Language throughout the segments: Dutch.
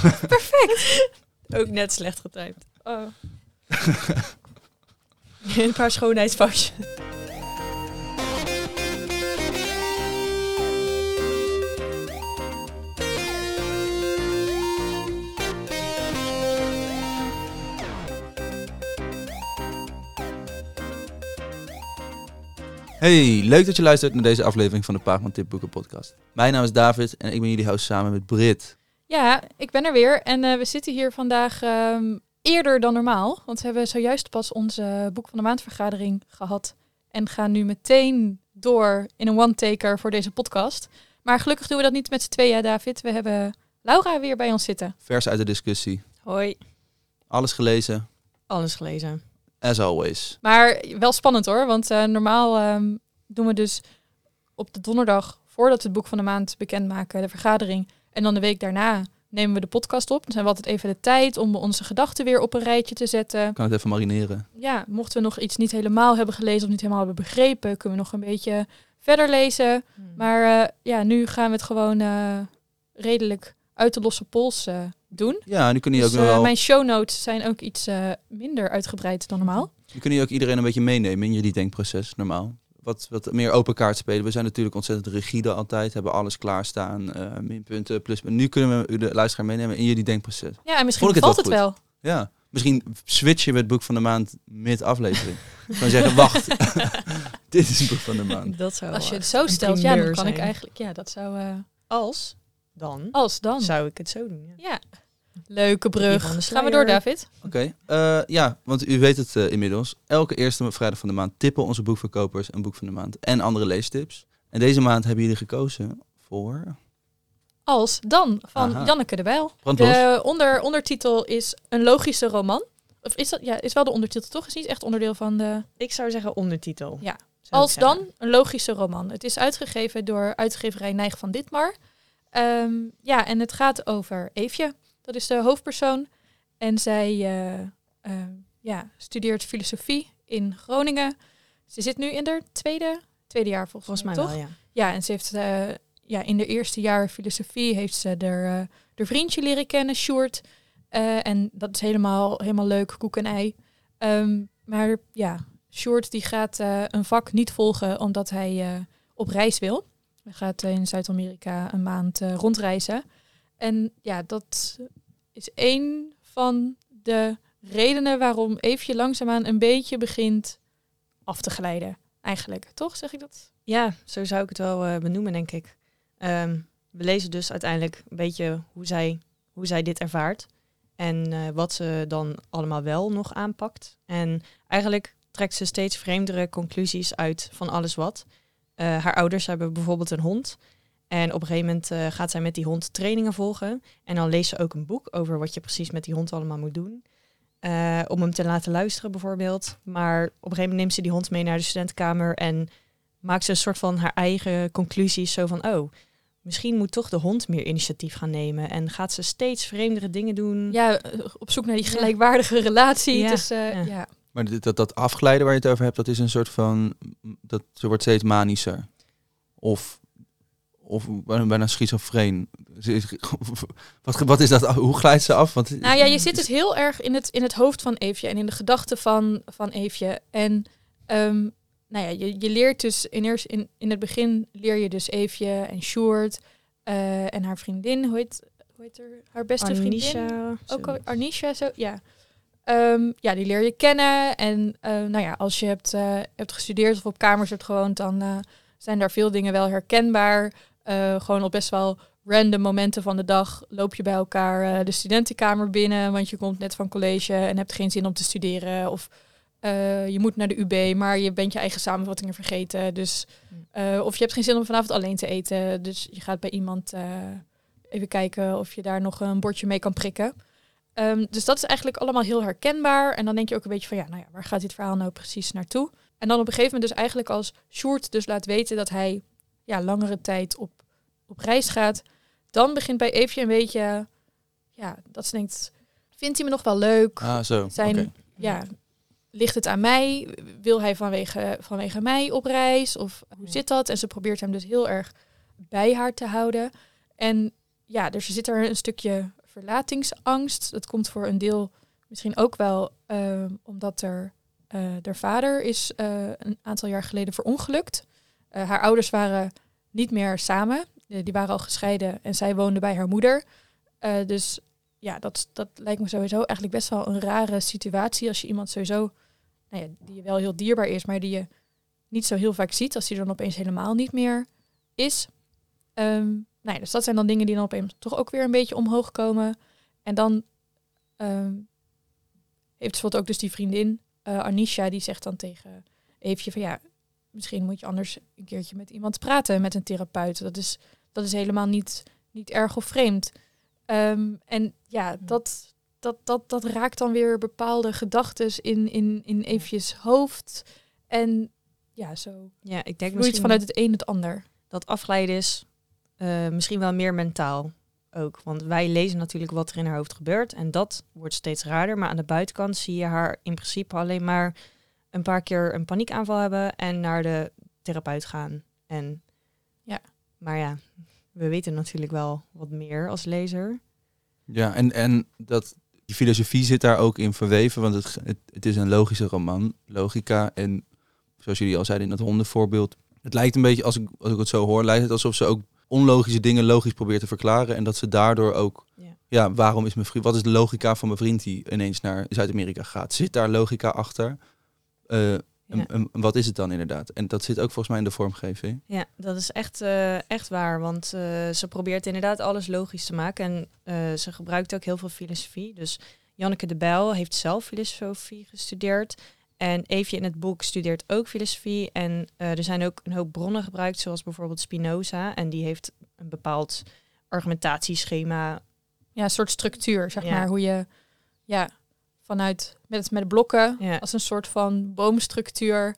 Perfect. Ook net slecht getypt. Oh. Een paar schoonheidsfoutjes. Hey, leuk dat je luistert naar deze aflevering van de Paagman Tipboeken podcast. Mijn naam is David en ik ben jullie host samen met Brit. Ja, ik ben er weer. En eh, we zitten hier vandaag ehm, eerder dan normaal. Want we hebben zojuist pas onze Boek van de Maandvergadering gehad. En gaan nu meteen door in een one-taker voor deze podcast. Maar gelukkig doen we dat niet met z'n tweeën, David. We hebben Laura weer bij ons zitten. Vers uit de discussie. Hoi, Alles gelezen, alles gelezen. as always. Maar wel spannend hoor, want eh, normaal ehm, doen we dus op de donderdag voordat we het boek van de maand bekendmaken, de vergadering. En dan de week daarna nemen we de podcast op. Dan zijn we altijd even de tijd om onze gedachten weer op een rijtje te zetten. Kan het even marineren. Ja, mochten we nog iets niet helemaal hebben gelezen of niet helemaal hebben begrepen, kunnen we nog een beetje verder lezen. Maar eh, ja, nu gaan we het gewoon eh, redelijk uit de losse pols eh, doen. Ja, nu kunnen jullie Dus, ook wel... mijn show notes zijn ook iets eh, minder uitgebreid dan normaal. Nu kunnen jullie ook iedereen een beetje meenemen in jullie denkproces, normaal. Wat, wat meer open kaart spelen. We zijn natuurlijk ontzettend rigide altijd. Hebben alles klaarstaan. eh minpunten, plus. Nu kunnen we u de luisteraar meenemen in jullie denkproces. Ja, en misschien Vond ik het valt het wel wel. Ja. Misschien switchen we het boek van de maand mid-aflevering. Gewoon zeggen, wacht. Dit is het boek van de maand. Dat zou Als je wel het zo stelt, ja, dan kan ik eigenlijk... Ja, dat zou... eh, Als, dan, als dan. zou ik het zo doen. Ja. Ja. Leuke brug. Gaan we door. David? Oké, eh, ja, want u weet het eh, inmiddels. Elke eerste vrijdag van de maand tippen onze boekverkopers een boek van de maand en andere leestips. En deze maand hebben jullie gekozen voor Als dan, van Aha. Janneke de Bijl. Brandlos. De onder, ondertitel is Een logische roman. Of is dat, ja, is wel de ondertitel toch? Is niet echt onderdeel van de... Ik zou zeggen ondertitel. Ja. Als dan, een logische roman. Het is uitgegeven door uitgeverij Nijg van Ditmar. Ehm, ja, en het gaat over Eefje. Dat is de hoofdpersoon. En zij eh, eh, ja, studeert filosofie in Groningen. Ze zit nu in haar tweede, tweede jaar volgens, Volgens mij toch? wel, ja. Ja, en ze heeft eh, ja, in de eerste jaar filosofie heeft ze er, eh haar vriendje leren kennen, Sjoerd. Eh, en dat is helemaal, helemaal leuk, koek en ei. Ehm, maar ja, Sjoerd die gaat een vak niet volgen omdat hij op reis wil. Hij gaat in Zuid-Amerika een maand rondreizen. En ja, dat is één van de redenen waarom Eefje langzaamaan een beetje begint af te glijden. Eigenlijk, toch? Zeg ik dat? Ja, zo zou ik het wel eh, benoemen, denk ik. Ehm, we lezen dus uiteindelijk een beetje hoe zij, hoe zij dit ervaart. En eh, wat ze dan allemaal wel nog aanpakt. En eigenlijk trekt ze steeds vreemdere conclusies uit van alles wat. Eh, haar ouders hebben bijvoorbeeld een hond. En op een gegeven moment eh, gaat zij met die hond trainingen volgen. En dan leest ze ook een boek over wat je precies met die hond allemaal moet doen. Eh, om hem te laten luisteren bijvoorbeeld. Maar op een gegeven moment neemt ze die hond mee naar de studentenkamer. En maakt ze een soort van haar eigen conclusies. Zo van, oh, misschien moet toch de hond meer initiatief gaan nemen. En gaat ze steeds vreemdere dingen doen. Ja, op zoek naar die Ja. gelijkwaardige relatie. Ja, Dus eh, ja. ja. Maar dat, dat afglijden waar je het over hebt, dat is een soort van... Dat, ze wordt steeds manischer. Of, of bijna schizofreen. Wat, wat is dat? Hoe glijdt ze af? Want, Nou ja, je zit dus heel erg in het, in het hoofd van Eefje en in de gedachten van, van Eefje. En ehm, nou ja, je, je leert dus in, eerst, in, in het begin leer je dus Eefje en Sjoerd eh, en haar vriendin, hoe heet, hoe heet er, haar beste vriendin? Anisha, Ook zo. al Arnisha, zo, ja. Ehm, ja, die leer je kennen. En eh, nou ja, als je hebt, eh, hebt gestudeerd of op kamers hebt gewoond, dan eh, zijn daar veel dingen wel herkenbaar. Eh, gewoon op best wel random momenten van de dag loop je bij elkaar eh, de studentenkamer binnen, want je komt net van college en hebt geen zin om te studeren. Of eh, je moet naar de UB, maar je bent je eigen samenvattingen vergeten. Dus, eh, of je hebt geen zin om vanavond alleen te eten. Dus je gaat bij iemand even kijken of je daar nog een bordje mee kan prikken. Ehm, dus dat is eigenlijk allemaal heel herkenbaar. En dan denk je ook een beetje van, ja, nou ja, waar gaat dit verhaal nou precies naartoe? En dan op een gegeven moment dus eigenlijk als Sjoerd dus laat weten dat hij ja, langere tijd op, op reis gaat, dan begint bij Eefje een beetje, ja, dat ze denkt, vindt hij me nog wel leuk? Ah, zo. Zijn, oké. ja, ligt het aan mij? Wil hij vanwege, vanwege mij op reis? Of hoe zit dat? En ze probeert hem dus heel erg bij haar te houden. En ja, dus er zit er een stukje verlatingsangst. Dat komt voor een deel misschien ook wel eh, omdat er, uh, haar vader is uh, een aantal jaar geleden verongelukt. Haar ouders waren niet meer samen. die waren al gescheiden en zij woonde bij haar moeder. dus ja, dat, dat lijkt me sowieso eigenlijk best wel een rare situatie als je iemand sowieso, nou ja, die je wel heel dierbaar is, maar die je niet zo heel vaak ziet, als die dan opeens helemaal niet meer is. Um, nou ja, dus dat zijn dan dingen die dan opeens toch ook weer een beetje omhoog komen. En dan um, heeft bijvoorbeeld ook dus die vriendin, Anisha, die zegt dan tegen Eefje van ja, misschien moet je anders een keertje met iemand praten, met een therapeut. Dat is, dat is helemaal niet, niet erg of vreemd. Um, en ja, dat, dat, dat, dat raakt dan weer bepaalde gedachten in, in, in Eefjes hoofd. En ja, zo ja, ik denk misschien vanuit het een het ander. Dat afgeleiden is uh, misschien wel meer mentaal ook. Want wij lezen natuurlijk wat er in haar hoofd gebeurt. En dat wordt steeds raarder. Maar aan de buitenkant zie je haar in principe alleen maar een paar keer een paniekaanval hebben en naar de therapeut gaan. En ja. Maar ja, we weten natuurlijk wel wat meer als lezer. Ja, en, en dat, die filosofie zit daar ook in verweven, want het, het, het is een logische roman, logica. En zoals jullie al zeiden in dat hondenvoorbeeld, het lijkt een beetje, als ik, als ik het zo hoor, lijkt het alsof ze ook onlogische dingen logisch probeert te verklaren. En dat ze daardoor ook, ja, ja waarom is mijn vriend, wat is de logica van mijn vriend die ineens naar Zuid-Amerika gaat? Zit daar logica achter? Uh, en, wat is het dan inderdaad? En dat zit ook volgens mij in de vormgeving. Ja, dat is echt, uh, echt waar. Want uh, ze probeert inderdaad alles logisch te maken. En uh, ze gebruikt ook heel veel filosofie. Dus Janneke de Bijl heeft zelf filosofie gestudeerd. En Eefje in het boek studeert ook filosofie. En er zijn ook een hoop bronnen gebruikt, zoals bijvoorbeeld Spinoza. En die heeft een bepaald argumentatieschema. Ja, een soort structuur, zeg maar. Hoe je ja, vanuit met, met blokken ja. als een soort van boomstructuur.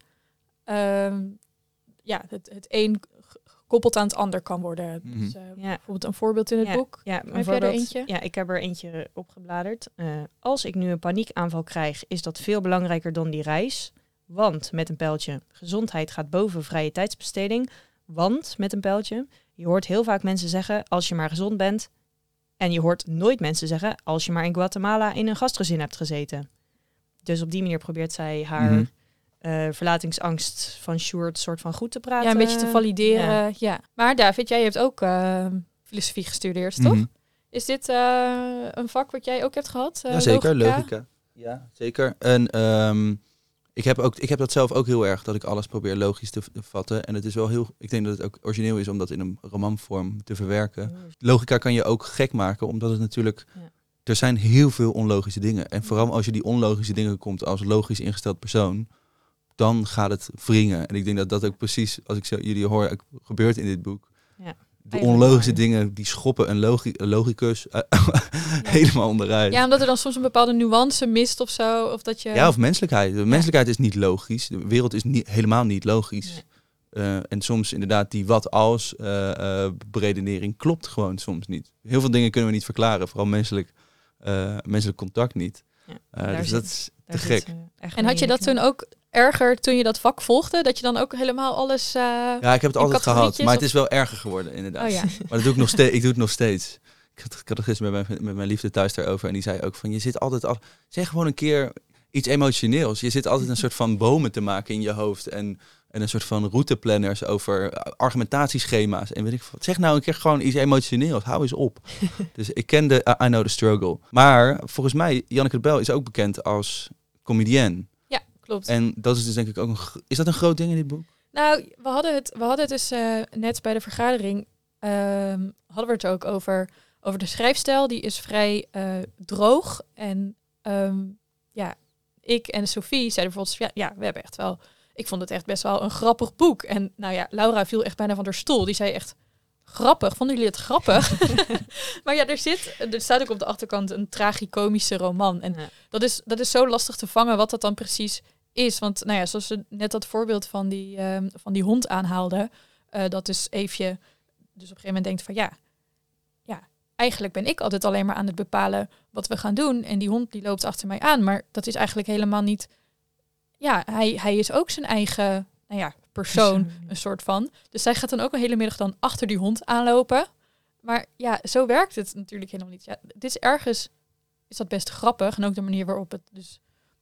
Um, ja, het, het een gekoppeld aan het ander kan worden. Mm -hmm. Dus, uh, ja. Bijvoorbeeld een voorbeeld in het ja. boek. Ja, een voorbeeld, eentje? Ja, ik heb er eentje opgebladerd. Uh, als ik nu een paniekaanval krijg, is dat veel belangrijker dan die reis. Want met een pijltje, gezondheid gaat boven vrije tijdsbesteding. Want met een pijltje, je hoort heel vaak mensen zeggen: als je maar gezond bent, en je hoort nooit mensen zeggen als je maar in Guatemala in een gastgezin hebt gezeten. Dus op die manier probeert zij haar mm verlatingsangst van Sjoerd soort van goed te praten. Ja, een beetje te valideren. Ja. Maar David, jij hebt ook uh, filosofie gestudeerd, toch? Mhm. Is dit uh, een vak wat jij ook hebt gehad? ja, zeker. Logica. logica. Ja, zeker. En um, ik heb, ook, ik heb dat zelf ook heel erg, dat ik alles probeer logisch te, vatten. En het is wel heel, ik denk dat het ook origineel is om dat in een romanvorm te verwerken. Logica kan je ook gek maken, omdat het natuurlijk, er zijn heel veel onlogische dingen. En vooral als je die onlogische dingen komt als logisch ingesteld persoon, dan gaat het wringen. En ik denk dat dat ook precies, als ik zo, jullie hoor, gebeurt in dit boek. Ja de onlogische dingen die schoppen een, logi logicus uh, helemaal onderuit. Ja, omdat er dan soms een bepaalde nuance mist of zo. Of dat je... Ja, of menselijkheid. De menselijkheid is niet logisch. De wereld is niet, helemaal niet logisch. Uh, en soms inderdaad die wat als uh, beredenering klopt gewoon soms niet. Heel veel dingen kunnen we niet verklaren, vooral menselijk, menselijk contact niet. Ja, dus dat is te gek. en had je dat toen ook erger toen je dat vak volgde? Dat je dan ook helemaal alles. Uh, ja, ik heb het altijd gehad, maar het is wel erger geworden, inderdaad. Oh, ja. Maar dat doe ik nog steeds. Ik doe het nog steeds. Ik had, ik had het gisteren met mijn, met mijn liefde thuis daarover en die zei ook van je zit altijd al. Zeg gewoon een keer iets emotioneels. Je zit altijd een soort van bomen te maken in je hoofd en, en een soort van routeplanners over argumentatieschema's en weet ik wat. Zeg nou een keer gewoon iets emotioneels. Hou eens op. dus ik kende I Know the Struggle. Maar volgens mij Janneke de Bel is ook bekend als comedienne. Klopt. En dat is dus denk ik ook een. Is dat een groot ding in dit boek? Nou, we hadden het, we hadden het dus uh, net bij de vergadering. Ehm, hadden we het ook over, over de schrijfstijl. Die is vrij uh, droog. En um, ja, ik en Sophie zeiden bijvoorbeeld: ja, ja, we hebben echt wel. Ik vond het echt best wel een grappig boek. En nou ja, Laura viel echt bijna van haar stoel. Die zei echt: grappig. Vonden jullie het grappig? maar ja, er zit, er staat ook op de achterkant een tragicomische roman. En dat, is, dat is zo lastig te vangen wat dat dan precies is. Want nou ja, zoals ze net dat voorbeeld van die, um, van die hond aanhaalde, uh, dat is even, dus op een gegeven moment denkt van ja, ja, eigenlijk ben ik altijd alleen maar aan het bepalen wat we gaan doen. En die hond die loopt achter mij aan. Maar dat is eigenlijk helemaal niet. Ja, hij, hij is ook zijn eigen nou ja, persoon, een soort van. Dus zij gaat dan ook een hele middag dan achter die hond aanlopen. maar ja, zo werkt het natuurlijk helemaal niet. Ja, het is ergens, is dat best grappig. En ook de manier waarop het dus,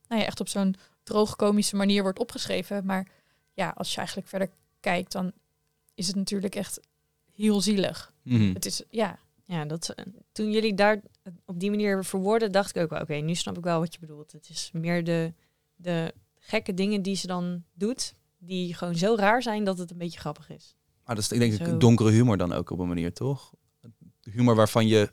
nou ja, echt op zo'n droogkomische manier wordt opgeschreven. Maar ja, als je eigenlijk verder kijkt, dan is het natuurlijk echt heel zielig. Mhm. Het is, ja, Ja, dat, eh, toen jullie daar op die manier verwoorden, dacht ik ook wel, oké, nu snap ik wel wat je bedoelt. Het is meer de, de gekke dingen die ze dan doet, die gewoon zo raar zijn dat het een beetje grappig is. Maar dat is denk ik Zo. donkere humor dan ook op een manier, toch? Humor waarvan je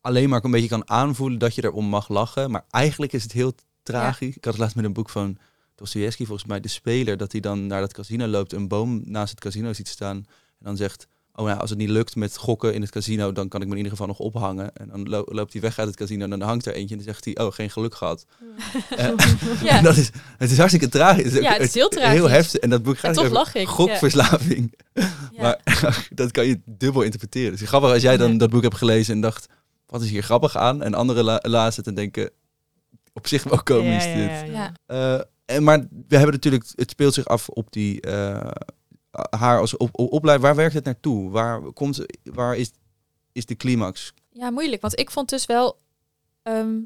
alleen maar een beetje kan aanvoelen dat je erom mag lachen. Maar eigenlijk is het heel tragisch. Ik had het laatst met een boek van Dostoevsky, volgens mij, de speler, dat hij dan naar dat casino loopt, een boom naast het casino ziet staan. En dan zegt, oh ja, als het niet lukt met gokken in het casino, dan kan ik me in ieder geval nog ophangen. En dan lo- loopt hij weg uit het casino en dan hangt er eentje en dan zegt hij, oh, geen geluk gehad. Eh, Ja. dat is, het is hartstikke tragisch. Ja, het is heel Heel tragisch. heftig. En dat boek gaat over lach ik. gokverslaving. Ja. Maar dat kan je dubbel interpreteren. Het is grappig als jij dan Ja. dat boek hebt gelezen en dacht, wat is hier grappig aan? En anderen la lazen het en denken, op zich wel komisch Ja, ja, dit. ja, ja. Ja. Eh, en, maar we hebben natuurlijk, het speelt zich af op die, eh, haar als op, op, opleiding. Waar werkt het naartoe? Waar, komt, waar is, is de climax? Ja, moeilijk. Want ik vond dus wel ehm,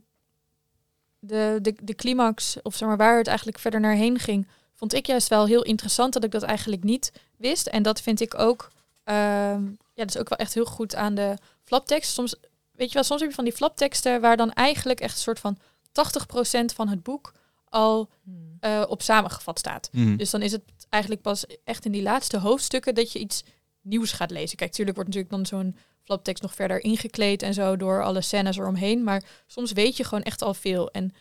de, de, de climax, of zeg maar waar het eigenlijk verder naar heen ging, vond ik juist wel heel interessant dat ik dat eigenlijk niet wist. En dat vind ik ook, ehm, ja, dat is ook wel echt heel goed aan de flaptekst. Soms, weet je wel, soms heb je van die flapteksten waar dan eigenlijk echt een soort van 80% van het boek al Hmm. eh, op samengevat staat. Mhm. Dus dan is het eigenlijk pas echt in die laatste hoofdstukken dat je iets nieuws gaat lezen. Kijk, tuurlijk wordt natuurlijk dan zo'n flaptekst nog verder ingekleed en zo door alle scènes eromheen. Maar soms weet je gewoon echt al veel. En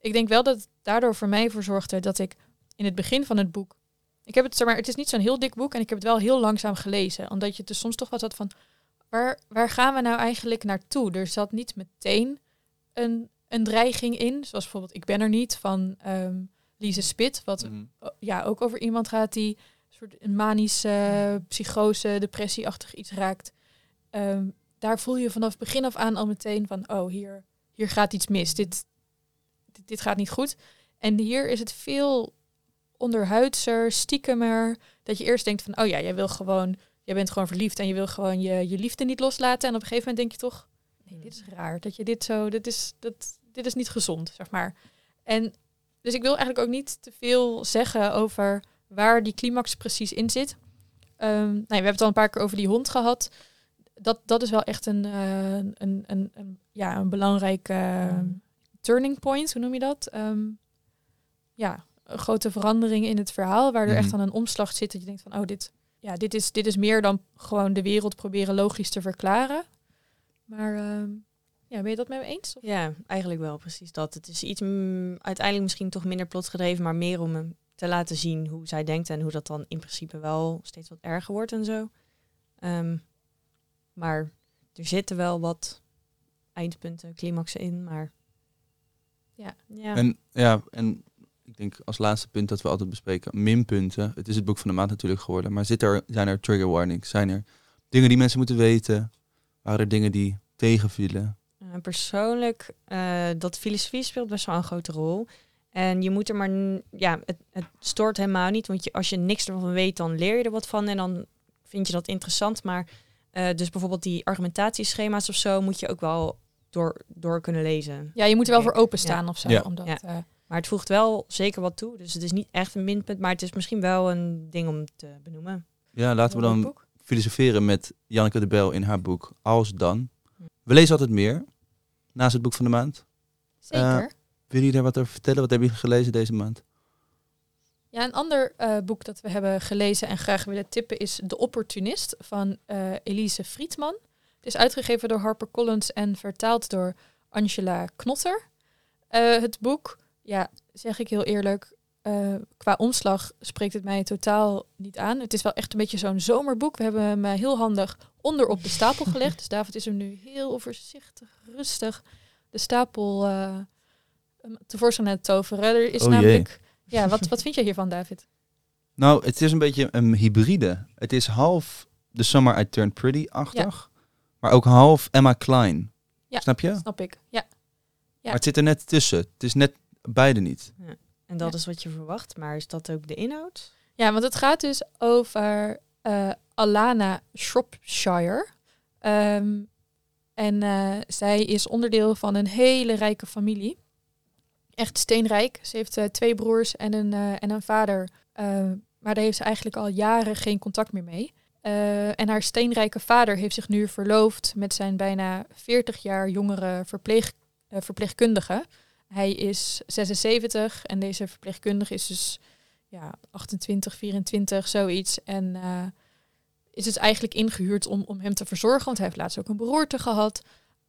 ik denk wel dat het daardoor voor mij voor zorgde dat ik in het begin van het boek. Ik heb het, zeg maar, het is niet zo'n heel dik boek en ik heb het wel heel langzaam gelezen. Omdat je dus soms toch wat had van. Waar, waar gaan we nou eigenlijk naartoe? Er zat niet meteen een, een dreiging in. Zoals bijvoorbeeld Ik ben er niet van ehm Lise Spit. Wat Mhm. o- ja, ook over iemand gaat die een soort een manische psychose, depressieachtig iets raakt. Ehm, daar voel je vanaf begin af aan al meteen van, oh, hier, hier gaat iets mis. Dit, dit, dit gaat niet goed. En hier is het veel onderhuidser, stiekemer. Dat je eerst denkt van, oh ja, jij wil gewoon, jij bent gewoon verliefd en je wil gewoon je, je liefde niet loslaten. En op een gegeven moment denk je toch, nee, dit is raar. Dat je dit zo, dit is, dat, dit is niet gezond, zeg maar. En dus ik wil eigenlijk ook niet te veel zeggen over waar die climax precies in zit. Ehm, nou, ja, we hebben het al een paar keer over die hond gehad. Dat, dat is wel echt een, eh, een, een, een, ja, een belangrijke eh, turning point. Hoe noem je dat? Ehm, ja, een grote verandering in het verhaal. Waar er Mhm. echt aan een omslag zit dat je denkt van... oh, dit, ja, dit, is, dit is meer dan gewoon de wereld proberen logisch te verklaren. Maar ehm, ja, ben je dat met me eens? Of- Ja, eigenlijk wel precies dat. Het is iets mm, uiteindelijk misschien toch minder plotgedreven, maar meer om hem te laten zien hoe zij denkt en hoe dat dan in principe wel steeds wat erger wordt en zo. Ehm, maar er zitten wel wat eindpunten, climaxen in, maar Ja. ja. En ja, en ik denk als laatste punt dat we altijd bespreken, minpunten. Het is het boek van de maand natuurlijk geworden, maar zit er, zijn er trigger warnings? Zijn er dingen die mensen moeten weten? Waren er dingen die tegenvielen? Eh, persoonlijk, eh, dat filosofie speelt best wel een grote rol. En je moet er maar, ja, het, het stoort helemaal niet. Want je, als je niks ervan weet, dan leer je er wat van en dan vind je dat interessant. Maar eh, dus bijvoorbeeld die argumentatieschema's of zo moet je ook wel door, door kunnen lezen. Ja, je moet er wel voor openstaan of zo. Ja. Omdat, Ja. eh, Maar het voegt wel zeker wat toe. Dus het is niet echt een minpunt, maar het is misschien wel een ding om te benoemen. Ja, laten we dan filosoferen met Janneke de Bel in haar boek Als Dan. We lezen altijd meer, naast het boek van de maand. Zeker. Eh, Wil je daar wat over vertellen? Wat heb je gelezen deze maand? Ja, een ander eh, boek dat we hebben gelezen en graag willen tippen is De Opportunist van eh, Elise Friedman. Het is uitgegeven door HarperCollins en vertaald door Angela Knotter. Het boek, ja, zeg ik heel eerlijk, qua omslag spreekt het mij totaal niet aan. Het is wel echt een beetje zo'n zomerboek. We hebben hem heel handig onder op de stapel gelegd. Dus David is hem nu heel voorzichtig, rustig de stapel eh, tevoorschijn aan het toveren. Er is Oh jee. namelijk... Ja, wat, wat vind jij hiervan, David? Nou, het is een beetje een hybride. Het is half The Summer I Turned Pretty-achtig, maar ook half Emma Klein. Ja. Snap je? Snap ik. Ja. Ja. Maar het zit er net tussen. Het is net beide niet. En dat Ja. is wat je verwacht, maar is dat ook de inhoud? ja, want het gaat dus over eh, Alana Shropshire. Ehm, en eh, zij is onderdeel van een hele rijke familie. Echt steenrijk. Ze heeft eh, twee broers en een, eh, en een vader. Maar daar heeft ze eigenlijk al jaren geen contact meer mee. En haar steenrijke vader heeft zich nu verloofd met zijn bijna 40 jaar jongere verpleeg, verpleegkundige. Hij is 76 en deze verpleegkundige is dus ja, 28, 24, zoiets. En is dus eigenlijk ingehuurd om, om hem te verzorgen, want hij heeft laatst ook een beroerte gehad.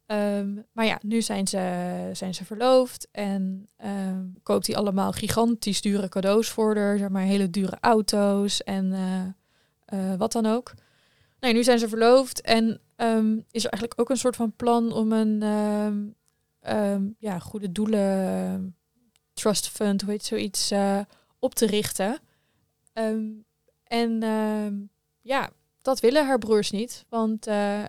Ehm, maar ja, nu zijn ze, zijn ze verloofd en ehm, koopt hij allemaal gigantisch dure cadeaus voor haar, zeg maar hele dure auto's en eh, eh, wat dan ook. Nee, nu zijn ze verloofd en ehm, is er eigenlijk ook een soort van plan om een ja, goede doelen trust fund, hoe heet zoiets, eh, op te richten. En ja, dat willen haar broers niet, want eh,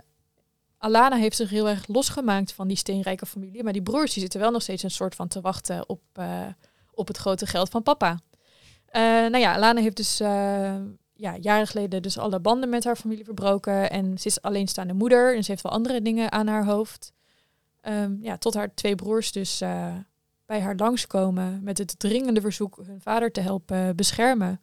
Alana heeft zich heel erg losgemaakt van die steenrijke familie, maar die broers die zitten wel nog steeds een soort van te wachten op, eh, op het grote geld van papa. Eh, nou ja, Alana heeft dus ja, jaren geleden dus alle banden met haar familie verbroken. En ze is alleenstaande moeder en ze heeft wel andere dingen aan haar hoofd. Ehm, ja, tot haar twee broers dus bij haar langskomen met het dringende verzoek hun vader te helpen beschermen.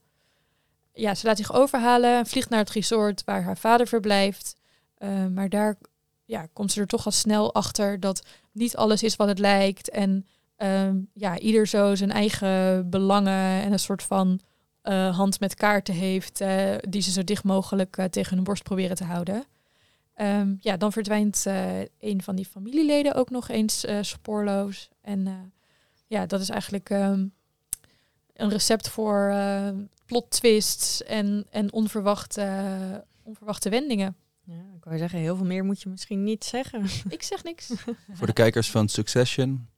Ja, ze laat zich overhalen en vliegt naar het resort waar haar vader verblijft. Eh, maar daar ja, komt ze er toch al snel achter dat niet alles is wat het lijkt. En ehm, ja, ieder zo zijn eigen belangen en een soort van eh, hand met kaarten heeft, eh, die ze zo dicht mogelijk tegen hun borst proberen te houden. Ehm, ja, dan verdwijnt een van die familieleden ook nog eens spoorloos. En ja, dat is eigenlijk ehm, een recept voor plot twists en, en onverwachte, onverwachte wendingen. Ja, ik wou zeggen, heel veel meer moet je misschien niet zeggen. Ik zeg niks. Voor de kijkers van Succession.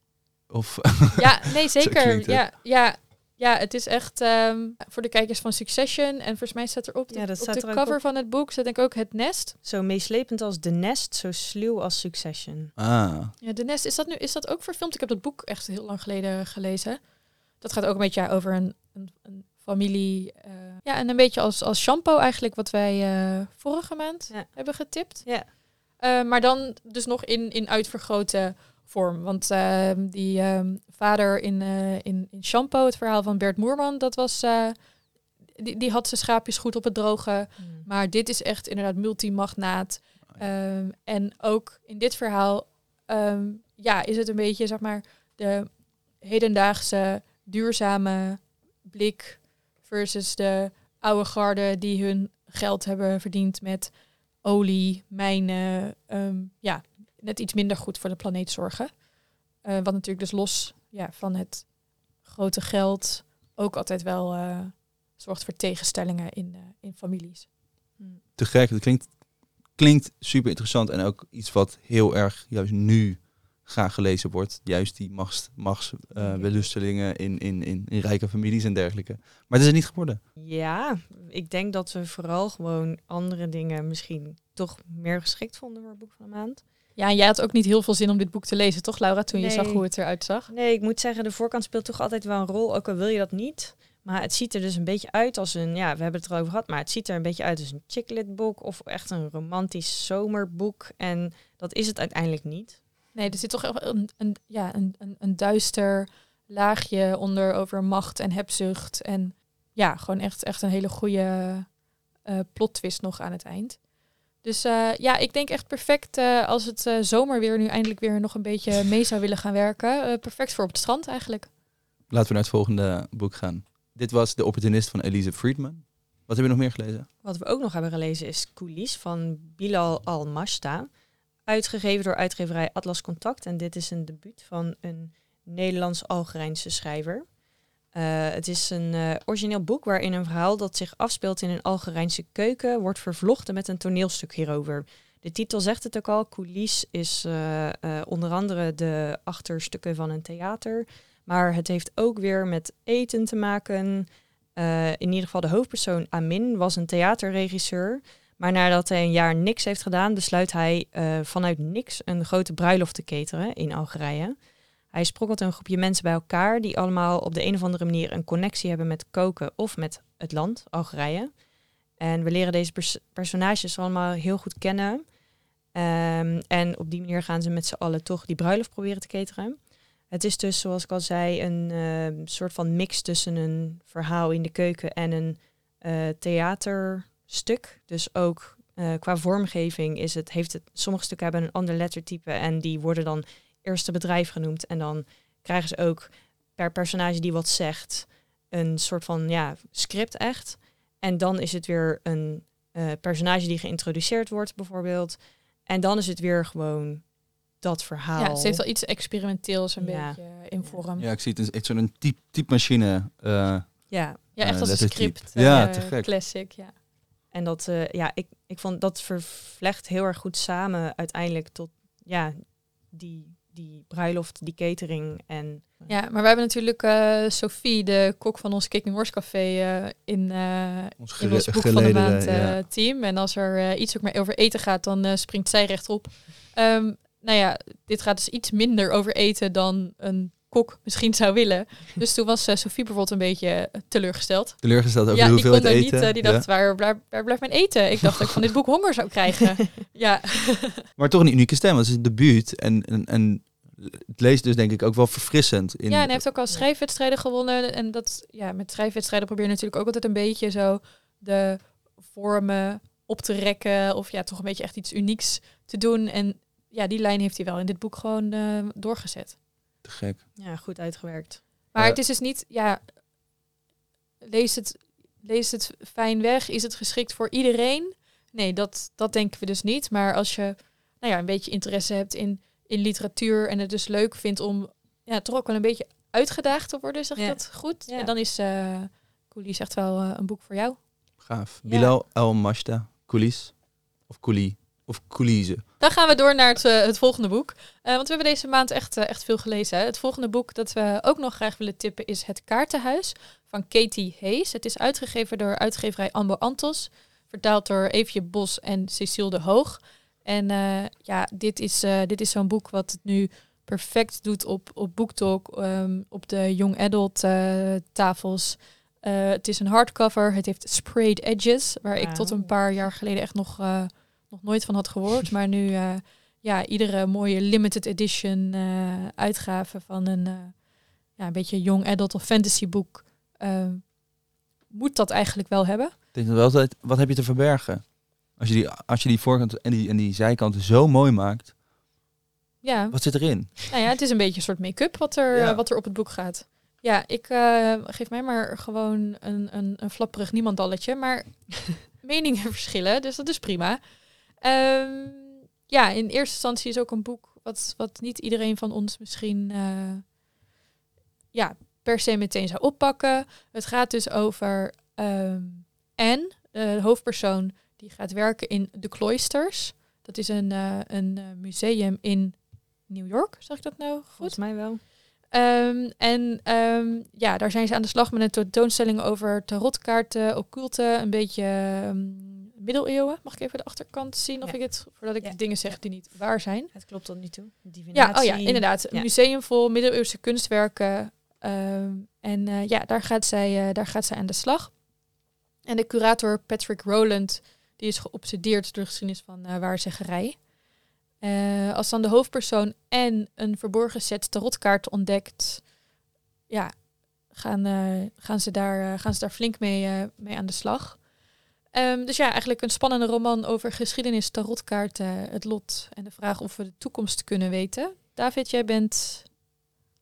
Of Ja, nee, zeker. Ja, ja, ja, het is echt ehm, voor de kijkers van Succession. En volgens mij staat er op de, Ja, dat op staat de er cover op. van het boek, staat denk ik ook het nest. Zo meeslepend als The Nest, zo sluw als Succession. ah, Ja, de nest, is dat nu is dat ook verfilmd? Ik heb dat boek echt heel lang geleden gelezen. Dat gaat ook een beetje over een, een, een familie. eh, ja, en een beetje als, als shampoo eigenlijk, wat wij eh, vorige maand Ja. hebben getipt. Ja. Eh, maar dan dus nog in, in uitvergrote vorm. Want ehm, die ehm, vader in, in, in Shampoo, het verhaal van Bert Moerman, dat was. die, die had zijn schaapjes goed op het droge. Maar dit is echt inderdaad multimagnaat. Ehm, en ook in dit verhaal ja, is het een beetje, zeg maar, de hedendaagse duurzame blik versus de oude garde die hun geld hebben verdiend met olie, mijnen, ehm, ja, net iets minder goed voor de planeet zorgen. Eh, wat natuurlijk dus los ja, van het grote geld ook altijd wel eh, zorgt voor tegenstellingen in, eh, in families. te gek. Het klinkt, klinkt super interessant. En ook iets wat heel erg juist nu graag gelezen wordt. Juist die machts, machtsbelustelingen in, in, in, in rijke families en dergelijke. Maar het is het niet geworden. Ja, ik denk dat we vooral gewoon andere dingen misschien toch meer geschikt vonden voor het boek van de maand. Ja, en jij had ook niet heel veel zin om dit boek te lezen, toch Laura, toen je zag hoe het eruit zag? Nee, ik moet zeggen, de voorkant speelt toch altijd wel een rol, ook al wil je dat niet. Maar het ziet er dus een beetje uit als een, ja, we hebben het erover gehad, maar het ziet er een beetje uit als een chicklit boek of echt een romantisch zomerboek. En dat is het uiteindelijk niet. Nee, er zit toch echt een, een, ja, een, een, een duister laagje onder over macht en hebzucht. En ja, gewoon echt, echt een hele goede eh plot twist nog aan het eind. Dus eh, ja, ik denk echt perfect eh, als het eh, zomer weer nu eindelijk weer nog een beetje mee zou willen gaan werken. Eh, perfect voor op het strand eigenlijk. Laten we naar het volgende boek gaan. Dit was De Opportunist van Elise Friedman. Wat heb je nog meer gelezen? Wat we ook nog hebben gelezen is Coulis van Bilal Al-Mashta. Uitgegeven door uitgeverij Atlas Contact. En dit is een debuut van een Nederlands-Algerijnse schrijver. Eh, het is een eh, origineel boek waarin een verhaal dat zich afspeelt in een Algerijnse keuken wordt vervlochten met een toneelstuk hierover. De titel zegt het ook al. Coulis is eh, onder andere de achterstukken van een theater. Maar het heeft ook weer met eten te maken. In ieder geval de hoofdpersoon Amin was een theaterregisseur. Maar nadat hij een jaar niks heeft gedaan, besluit hij eh, vanuit niks een grote bruiloft te cateren in Algerije. Hij sprokkelt een groepje mensen bij elkaar die allemaal op de een of andere manier een connectie hebben met koken of met het land, Algerije. En we leren deze pers- personages allemaal heel goed kennen. Ehm, en op die manier gaan ze met z'n allen toch die bruiloft proberen te cateren. Het is dus, zoals ik al zei, een ehm, soort van mix tussen een verhaal in de keuken en een eh, theaterstuk. Dus ook eh, qua vormgeving is het, heeft het, sommige stukken hebben een ander lettertype en die worden dan eerste bedrijf genoemd. En dan krijgen ze ook per personage die wat zegt een soort van ja, script echt. En dan is het weer een eh, personage die geïntroduceerd wordt bijvoorbeeld. En dan is het weer gewoon dat verhaal. Ja, ze heeft wel iets experimenteels een Ja. beetje in vorm. Ja, ik zie het is echt zo'n typ, typemachine. eh Ja, Ja, echt als een script. Ja, te gek. Classic, ja. En dat, eh, ja, ik, ik vond dat vervlecht heel erg goed samen uiteindelijk tot ja, die, die bruiloft, die catering en Ja, maar we hebben natuurlijk eh, Sophie, de kok van ons Kicking Horse Café, eh, in, eh, ons in ons boek van de maand eh, ja. team. En als er eh, iets ook maar over eten gaat, dan eh, springt zij rechtop. Ehm nou ja, dit gaat dus iets minder over eten dan een kok misschien zou willen. Dus toen was eh, Sophie bijvoorbeeld een beetje eh, teleurgesteld. Teleurgesteld over ja, de er eten. niet. eh, die ja. dacht, waar, waar, waar blijft mijn eten? Ik dacht dat ik van dit boek honger zou krijgen. ja. Maar toch een unieke stem, want het is een debuut. En, en, en het leest dus denk ik ook wel verfrissend. In, Ja, en hij heeft ook al schrijfwedstrijden gewonnen. En dat, ja, met schrijfwedstrijden probeer je natuurlijk ook altijd een beetje zo de vormen op te rekken. Of ja, toch een beetje echt iets unieks te doen. En ja, die lijn heeft hij wel in dit boek gewoon doorgezet. Te gek. ja, goed uitgewerkt. Maar Ja. het is dus niet, ja, lees het, lees het fijn weg. Is het geschikt voor iedereen? Nee, dat, dat denken we dus niet. Maar als je nou ja, een beetje interesse hebt in, in literatuur en het dus leuk vindt om ja, toch ook wel een beetje uitgedaagd te worden, zeg Ja. dat goed? Ja. Ja. dan is uh, Coulis echt wel eh, een boek voor jou. Gaaf. Ja. Bilal El Mashta, Coulis. Of Coulis. Of Coulise. Dan gaan we door naar het, eh, het volgende boek. Eh, want we hebben deze maand echt, eh, echt veel gelezen. Hè. Het volgende boek dat we ook nog graag willen tippen is Het Kaartenhuis van Katie Hayes. Het is uitgegeven door uitgeverij Ambo Antos. Vertaald door Eefje Bos en Cecile de Hoog. En eh, ja, dit is, eh, dit is zo'n boek wat het nu perfect doet op, op BookTalk, ehm, op de young adult eh, tafels. Eh, het is een hardcover. Het heeft sprayed edges, waar ik tot een paar jaar geleden echt nog, eh, nog nooit van had gehoord. Maar nu, eh, ja, iedere mooie limited edition eh, uitgave van een, eh, ja, een beetje young adult of fantasy boek moet dat eigenlijk wel hebben. Ik denk wel wat heb je te verbergen? Als je die, als je die voorkant en die, en die zijkanten zo mooi maakt, Ja, wat zit erin? nou ja, het is een beetje een soort make-up wat er, Ja. wat er op het boek gaat. Ja, ik geef mij maar gewoon een, een, een flapperig niemandalletje. Maar meningen verschillen, dus dat is prima. Ehm, ja, in eerste instantie is ook een boek wat, wat niet iedereen van ons misschien eh, ja, per se meteen zou oppakken. Het gaat dus over ehm Anne, de hoofdpersoon, die gaat werken in de Cloisters. Dat is een, eh, een eh, museum in New York, zeg ik dat nou goed? Volgens mij wel. Ehm, en ja, daar zijn ze aan de slag met een tentoonstelling over tarotkaarten, occulte, een beetje middeleeuwen. Mag ik even de achterkant zien of Ja. ik het, voordat ik Ja. dingen zeg die niet waar zijn? Het klopt tot nu toe. Ja, Divinatie. oh ja, inderdaad. Een Ja. museum vol middeleeuwse kunstwerken. Ehm, en eh, ja, daar gaat, zij, eh, daar gaat zij aan de slag. En de curator Patrick Rowland, die is geobsedeerd door de geschiedenis van eh waarzeggerij. Als dan de hoofdpersoon en een verborgen set tarotkaarten ontdekt, ja, gaan, gaan, ze, daar, gaan ze daar flink mee, mee aan de slag. Ehm, dus ja, eigenlijk een spannende roman over geschiedenis, tarotkaarten, het lot en de vraag of we de toekomst kunnen weten. David, jij bent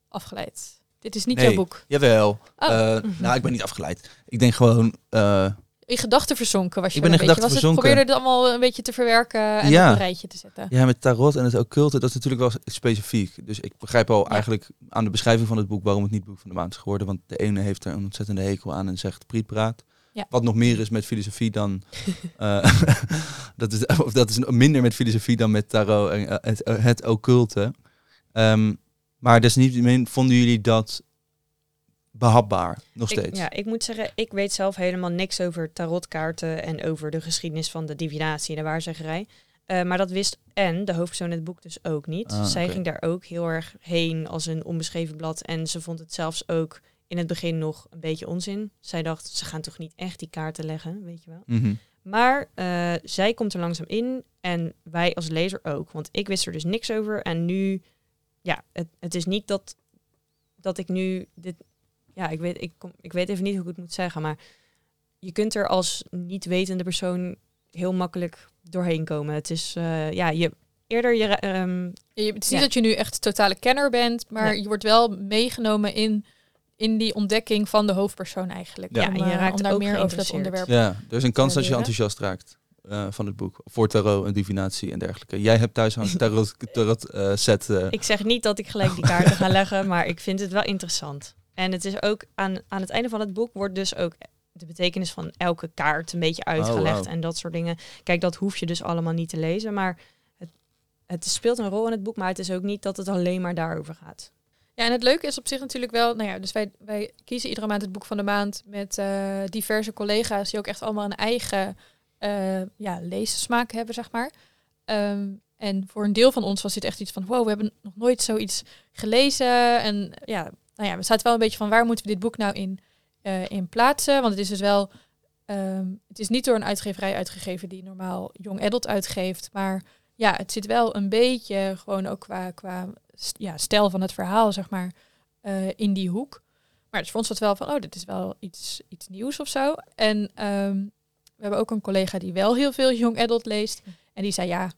afgeleid. Dit is niet Nee. jouw boek. Jawel. Oh. Eh, nou, ik ben niet afgeleid. Ik denk gewoon, eh, In gedachten verzonken was je Ik wel ben in een beetje. gedachten Was het, verzonken. probeerde het allemaal een beetje te verwerken en Ja. op een rijtje te zetten. ja, met tarot en het occulte, dat is natuurlijk wel specifiek. Dus ik begrijp al Ja. eigenlijk aan de beschrijving van het boek waarom het niet boek van de maand is geworden. Want de ene heeft er een ontzettende hekel aan en zegt prietpraat. Ja. Wat nog meer is met filosofie dan... eh, dat, is, of dat is minder met filosofie dan met tarot en eh, het, eh, het occulte. Ehm, maar desniettemin vonden jullie dat behapbaar, nog Ik, steeds? ja, ik moet zeggen, ik weet zelf helemaal niks over tarotkaarten en over de geschiedenis van de divinatie en de waarzeggerij. Maar dat wist en de hoofdpersoon in het boek dus ook niet. Ah, Zij ging daar ook heel erg heen als een onbeschreven blad. En ze vond het zelfs ook in het begin nog een beetje onzin. Zij dacht, ze gaan toch niet echt die kaarten leggen, weet je wel. Mhm. Maar eh, zij komt er langzaam in en wij als lezer ook. Want ik wist er dus niks over. En nu, ja, het, het is niet dat, dat ik nu dit... Ja, ik weet, ik, kom, ik weet even niet hoe ik het moet zeggen, maar je kunt er als niet wetende persoon heel makkelijk doorheen komen. Het is, eh, ja, je eerder je... ehm, Je, het is Ja. niet dat je nu echt totale kenner bent, maar Nee. je wordt wel meegenomen in, in die ontdekking van de hoofdpersoon eigenlijk. Ja. om, en je eh, raakt om daar ook meer over dat geïnteresseerd. onderwerp. Ja, er is een kans dat je enthousiast raakt eh, van het boek. Voor tarot en divinatie en dergelijke. Jij hebt thuis een tarot, tarot eh, set. eh, Ik zeg niet dat ik gelijk die kaarten ga leggen, maar ik vind het wel interessant. En het is ook aan, aan het einde van het boek wordt dus ook de betekenis van elke kaart een beetje uitgelegd wauw. en dat soort dingen. Kijk, dat hoef je dus allemaal niet te lezen, maar het, het speelt een rol in het boek, maar het is ook niet dat het alleen maar daarover gaat. Ja, en het leuke is op zich natuurlijk wel, nou ja, dus wij, wij kiezen iedere maand het boek van de maand met eh, diverse collega's die ook echt allemaal een eigen eh ja, leessmaak hebben, zeg maar. Ehm, en voor een deel van ons was dit echt iets van, wow, we hebben nog nooit zoiets gelezen. En ja, nou ja, we zaten wel een beetje van, waar moeten we dit boek nou in, eh, in plaatsen? Want het is dus wel, ehm, het is niet door een uitgeverij uitgegeven die normaal Young Adult uitgeeft, maar ja, het zit wel een beetje gewoon ook qua, qua ja, stijl van het verhaal, zeg maar, eh, in die hoek. Maar dus voor ons was het wel van, oh, dit is wel iets, iets nieuws of zo. En ehm, we hebben ook een collega die wel heel veel young adult leest. En die zei, ja,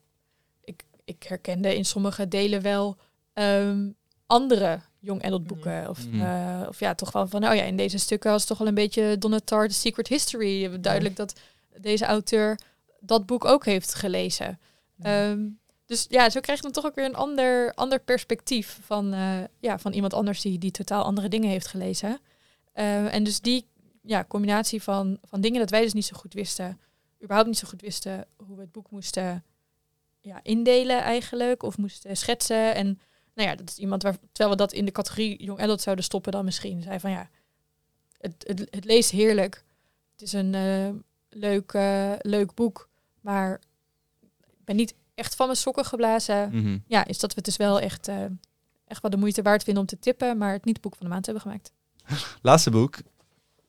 ik, ik herkende in sommige delen wel ehm, andere young adult boeken. Of, Mhm. eh, of ja, toch wel van, oh ja, in deze stukken was het toch wel een beetje Donatar, The Secret History. Duidelijk dat deze auteur dat boek ook heeft gelezen. Ehm, dus ja, zo krijg je dan toch ook weer een ander, ander perspectief van, eh, ja, van iemand anders die, die totaal andere dingen heeft gelezen. Eh, en dus die ja, combinatie van, van dingen dat wij dus niet zo goed wisten, überhaupt niet zo goed wisten hoe we het boek moesten ja, indelen eigenlijk, of moesten schetsen. En nou ja, dat is iemand waar, terwijl we dat in de categorie Young Adult zouden stoppen dan misschien, zei van ja, het, het, het leest heerlijk. Het is een eh, leuk, leuk boek, maar ik ben niet echt van mijn sokken geblazen. mhm. Ja, is dat we het dus wel echt, eh, echt wel de moeite waard vinden om te tippen, maar het niet boek van de maand hebben gemaakt. Laatste boek.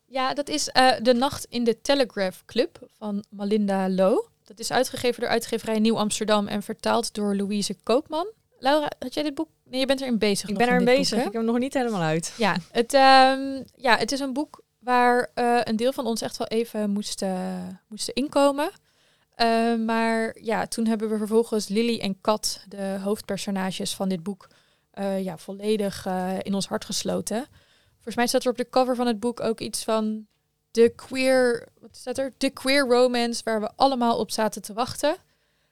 Ja, dat is eh, De Nacht in de Telegraph Club van Malinda Lo. Dat is uitgegeven door uitgeverij Nieuw Amsterdam en vertaald door Louise Koopman. Laura, had jij dit boek? Nee, je bent erin bezig. Ik nog ben er in mee dit bezig, boek, ik heb hem nog niet helemaal uit. Ja, het, ehm, ja, het is een boek waar eh, een deel van ons echt wel even moesten, moesten inkomen. Eh, maar ja, toen hebben we vervolgens Lily en Kat, de hoofdpersonages van dit boek, eh, ja, volledig eh, in ons hart gesloten. Volgens mij staat er op de cover van het boek ook iets van de queer, wat staat er? De queer romance waar we allemaal op zaten te wachten.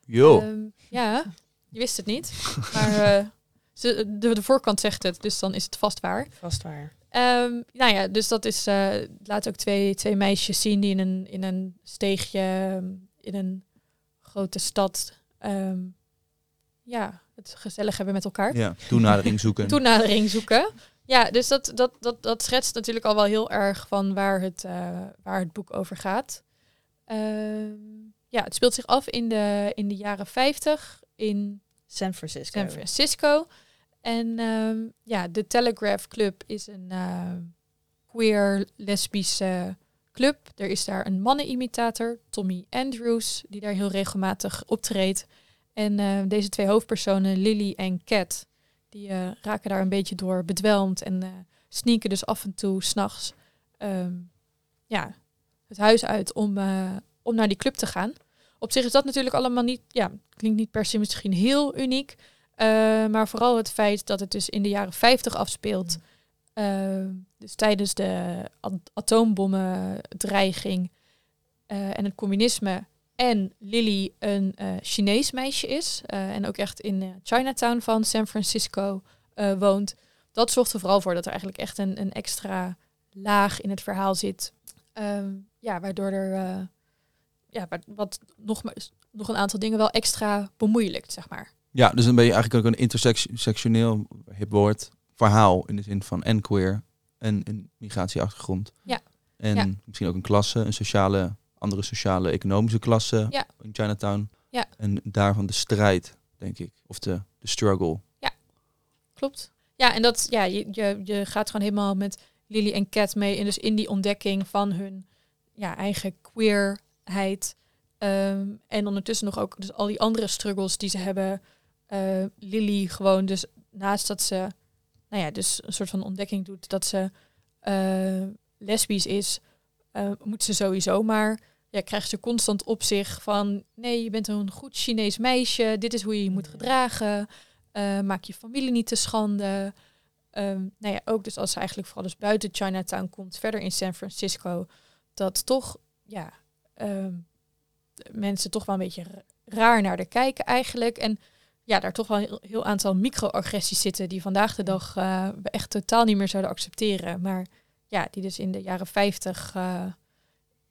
Yo. Ehm, ja, je wist het niet. Maar eh, ze, de, de voorkant zegt het, dus dan is het vast waar. Vast waar. Ehm, nou ja, dus dat is. eh laat ook twee, twee meisjes zien die in een, in een steegje ehm, in een grote stad. ehm, ja, het gezellig hebben met elkaar. ja, toenadering zoeken. Toenadering zoeken. Ja, dus dat, dat, dat, dat schetst natuurlijk al wel heel erg van waar het, eh, waar het boek over gaat. Ehm, ja, het speelt zich af in de, in de jaren 50 in San Francisco. San Francisco. En ehm, ja, de Telegraph Club is een eh, queer lesbische club. Er is daar een mannenimitator, Tommy Andrews, die daar heel regelmatig optreedt. En eh, deze twee hoofdpersonen, Lily en Cat, die eh, raken daar een beetje door bedwelmd en eh sneaken dus af en toe s'nachts ehm ja, het huis uit om, om naar die club te gaan. Op zich is dat natuurlijk allemaal niet, ja, klinkt niet per se misschien heel uniek. maar vooral het feit dat het dus in de jaren 50 afspeelt. Eh, dus tijdens de at- atoombommendreiging eh, en het communisme. En Lily een eh, Chinees meisje is. eh, en ook echt in Chinatown van San Francisco woont. Dat zorgt er vooral voor dat er eigenlijk echt een, een extra laag in het verhaal zit. Ehm, ja, waardoor er ja, wa- wat nog, nog een aantal dingen wel extra bemoeilijkt, zeg maar. Ja, dus dan ben je eigenlijk ook een intersectioneel hip woord verhaal in de zin van en queer en een migratieachtergrond. Ja. En Ja. misschien ook een klasse, een sociale, andere sociale, economische klasse Ja. in Chinatown. Ja. En daarvan de strijd, denk ik. Of de, de struggle. Klopt. Ja, en dat, ja, je, je, je gaat gewoon helemaal met Lily en Cat mee. En dus in die ontdekking van hun ja, eigen queerheid. Ehm, en ondertussen nog ook dus al die andere struggles die ze hebben. Eh, Lily gewoon dus naast dat ze, nou ja, dus een soort van ontdekking doet dat ze eh, lesbisch is, eh, moet ze sowieso maar, ja, krijgt ze constant op zich van, nee, je bent een goed Chinees meisje, dit is hoe je je moet gedragen, eh, maak je familie niet te schande. Ehm, nou ja, ook dus als ze eigenlijk vooral dus buiten Chinatown komt, verder in San Francisco, dat toch, ja, ehm, mensen toch wel een beetje raar naar de kijken eigenlijk. En ja, daar toch wel een heel, heel aantal microagressies zitten die vandaag de dag eh, we echt totaal niet meer zouden accepteren. Maar ja, die dus in de jaren 50 eh,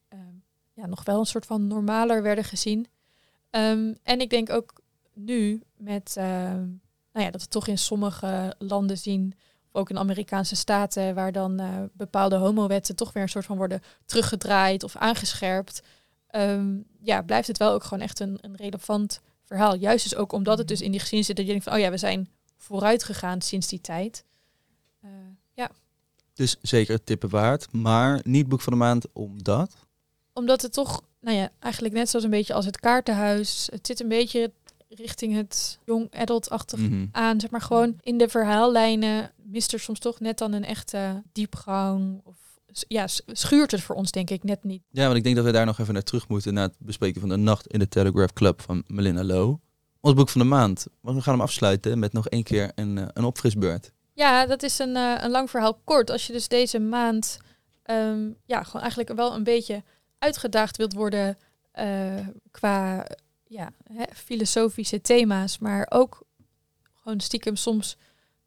eh, ja, nog wel een soort van normaler werden gezien. Ehm, en ik denk ook nu met, ehm, nou ja, dat we toch in sommige landen zien, of ook in Amerikaanse staten, waar dan eh, bepaalde homowetten toch weer een soort van worden teruggedraaid of aangescherpt. Ehm, ja, blijft het wel ook gewoon echt een, een relevant verhaal. Juist dus ook omdat het dus in die geschiedenis zit dat je denkt van, oh ja, we zijn vooruit gegaan sinds die tijd. Eh, ja, Dus zeker het tippen waard. Maar niet boek van de maand omdat. omdat het toch, nou ja, eigenlijk net zoals een beetje als het kaartenhuis, het zit een beetje richting het jong adult-achtig Mhm. aan, zeg maar gewoon in de verhaallijnen mist er soms toch net dan een echte diepgang of ja, schuurt het voor ons denk ik net niet. Ja, want ik denk dat we daar nog even naar terug moeten. Naar het bespreken van de nacht in de Telegraph Club van Melinda Low. Ons boek van de maand. Want we gaan hem afsluiten met nog één keer een, eh, een opfrisbeurt. Ja, dat is een, eh, een lang verhaal kort. Als je dus deze maand ehm, ja, gewoon eigenlijk wel een beetje uitgedaagd wilt worden eh, qua ja, hè, filosofische thema's, maar ook gewoon stiekem soms,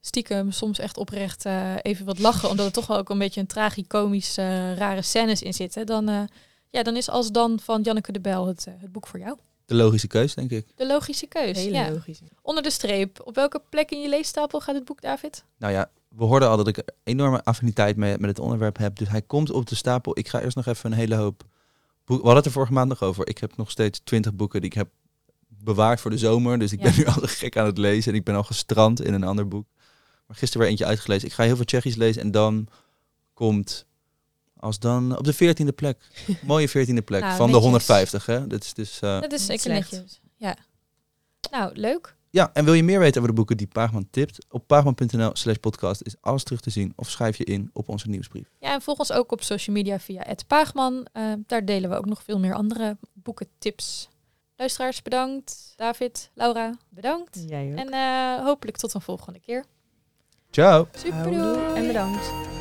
stiekem soms echt oprecht eh, even wat lachen, omdat er toch wel ook een beetje een tragicomisch eh, rare scènes in zitten, dan, eh, ja, dan is als dan van Janneke de Bel het, het boek voor jou. De logische keus, denk ik. De logische keus. Hele ja. logisch. Onder de streep. Op welke plek in je leestapel gaat het boek, David? Nou ja, we hoorden al dat ik een enorme affiniteit met, met het onderwerp heb. Dus hij komt op de stapel. Ik ga eerst nog even een hele hoop boeken. We hadden het er vorige maand nog over. Ik heb nog steeds twintig boeken die ik heb bewaard voor de zomer. Dus ik Ja. ben nu al gek aan het lezen. En ik ben al gestrand in een ander boek. Maar gisteren weer eentje uitgelezen. Ik ga heel veel Tsjechisch lezen. En dan komt als dan op de veertiende plek. Mooie veertiende plek Nou, van de netjes. 150. Hè? Dat is dus... eh, Dat is zeker netjes. Ja. Nou, leuk. Ja, en wil je meer weten over de boeken die Paagman tipt? Op paagman.nl slash podcast is alles terug te zien. Of schrijf je in op onze nieuwsbrief. Ja, en volg ons ook op social media via Paagman. Eh, daar delen we ook nog veel meer andere boekentips. Luisteraars, bedankt. David, Laura, bedankt. Jij ook. En eh, hopelijk tot een volgende keer. Ciao! Super en bedankt.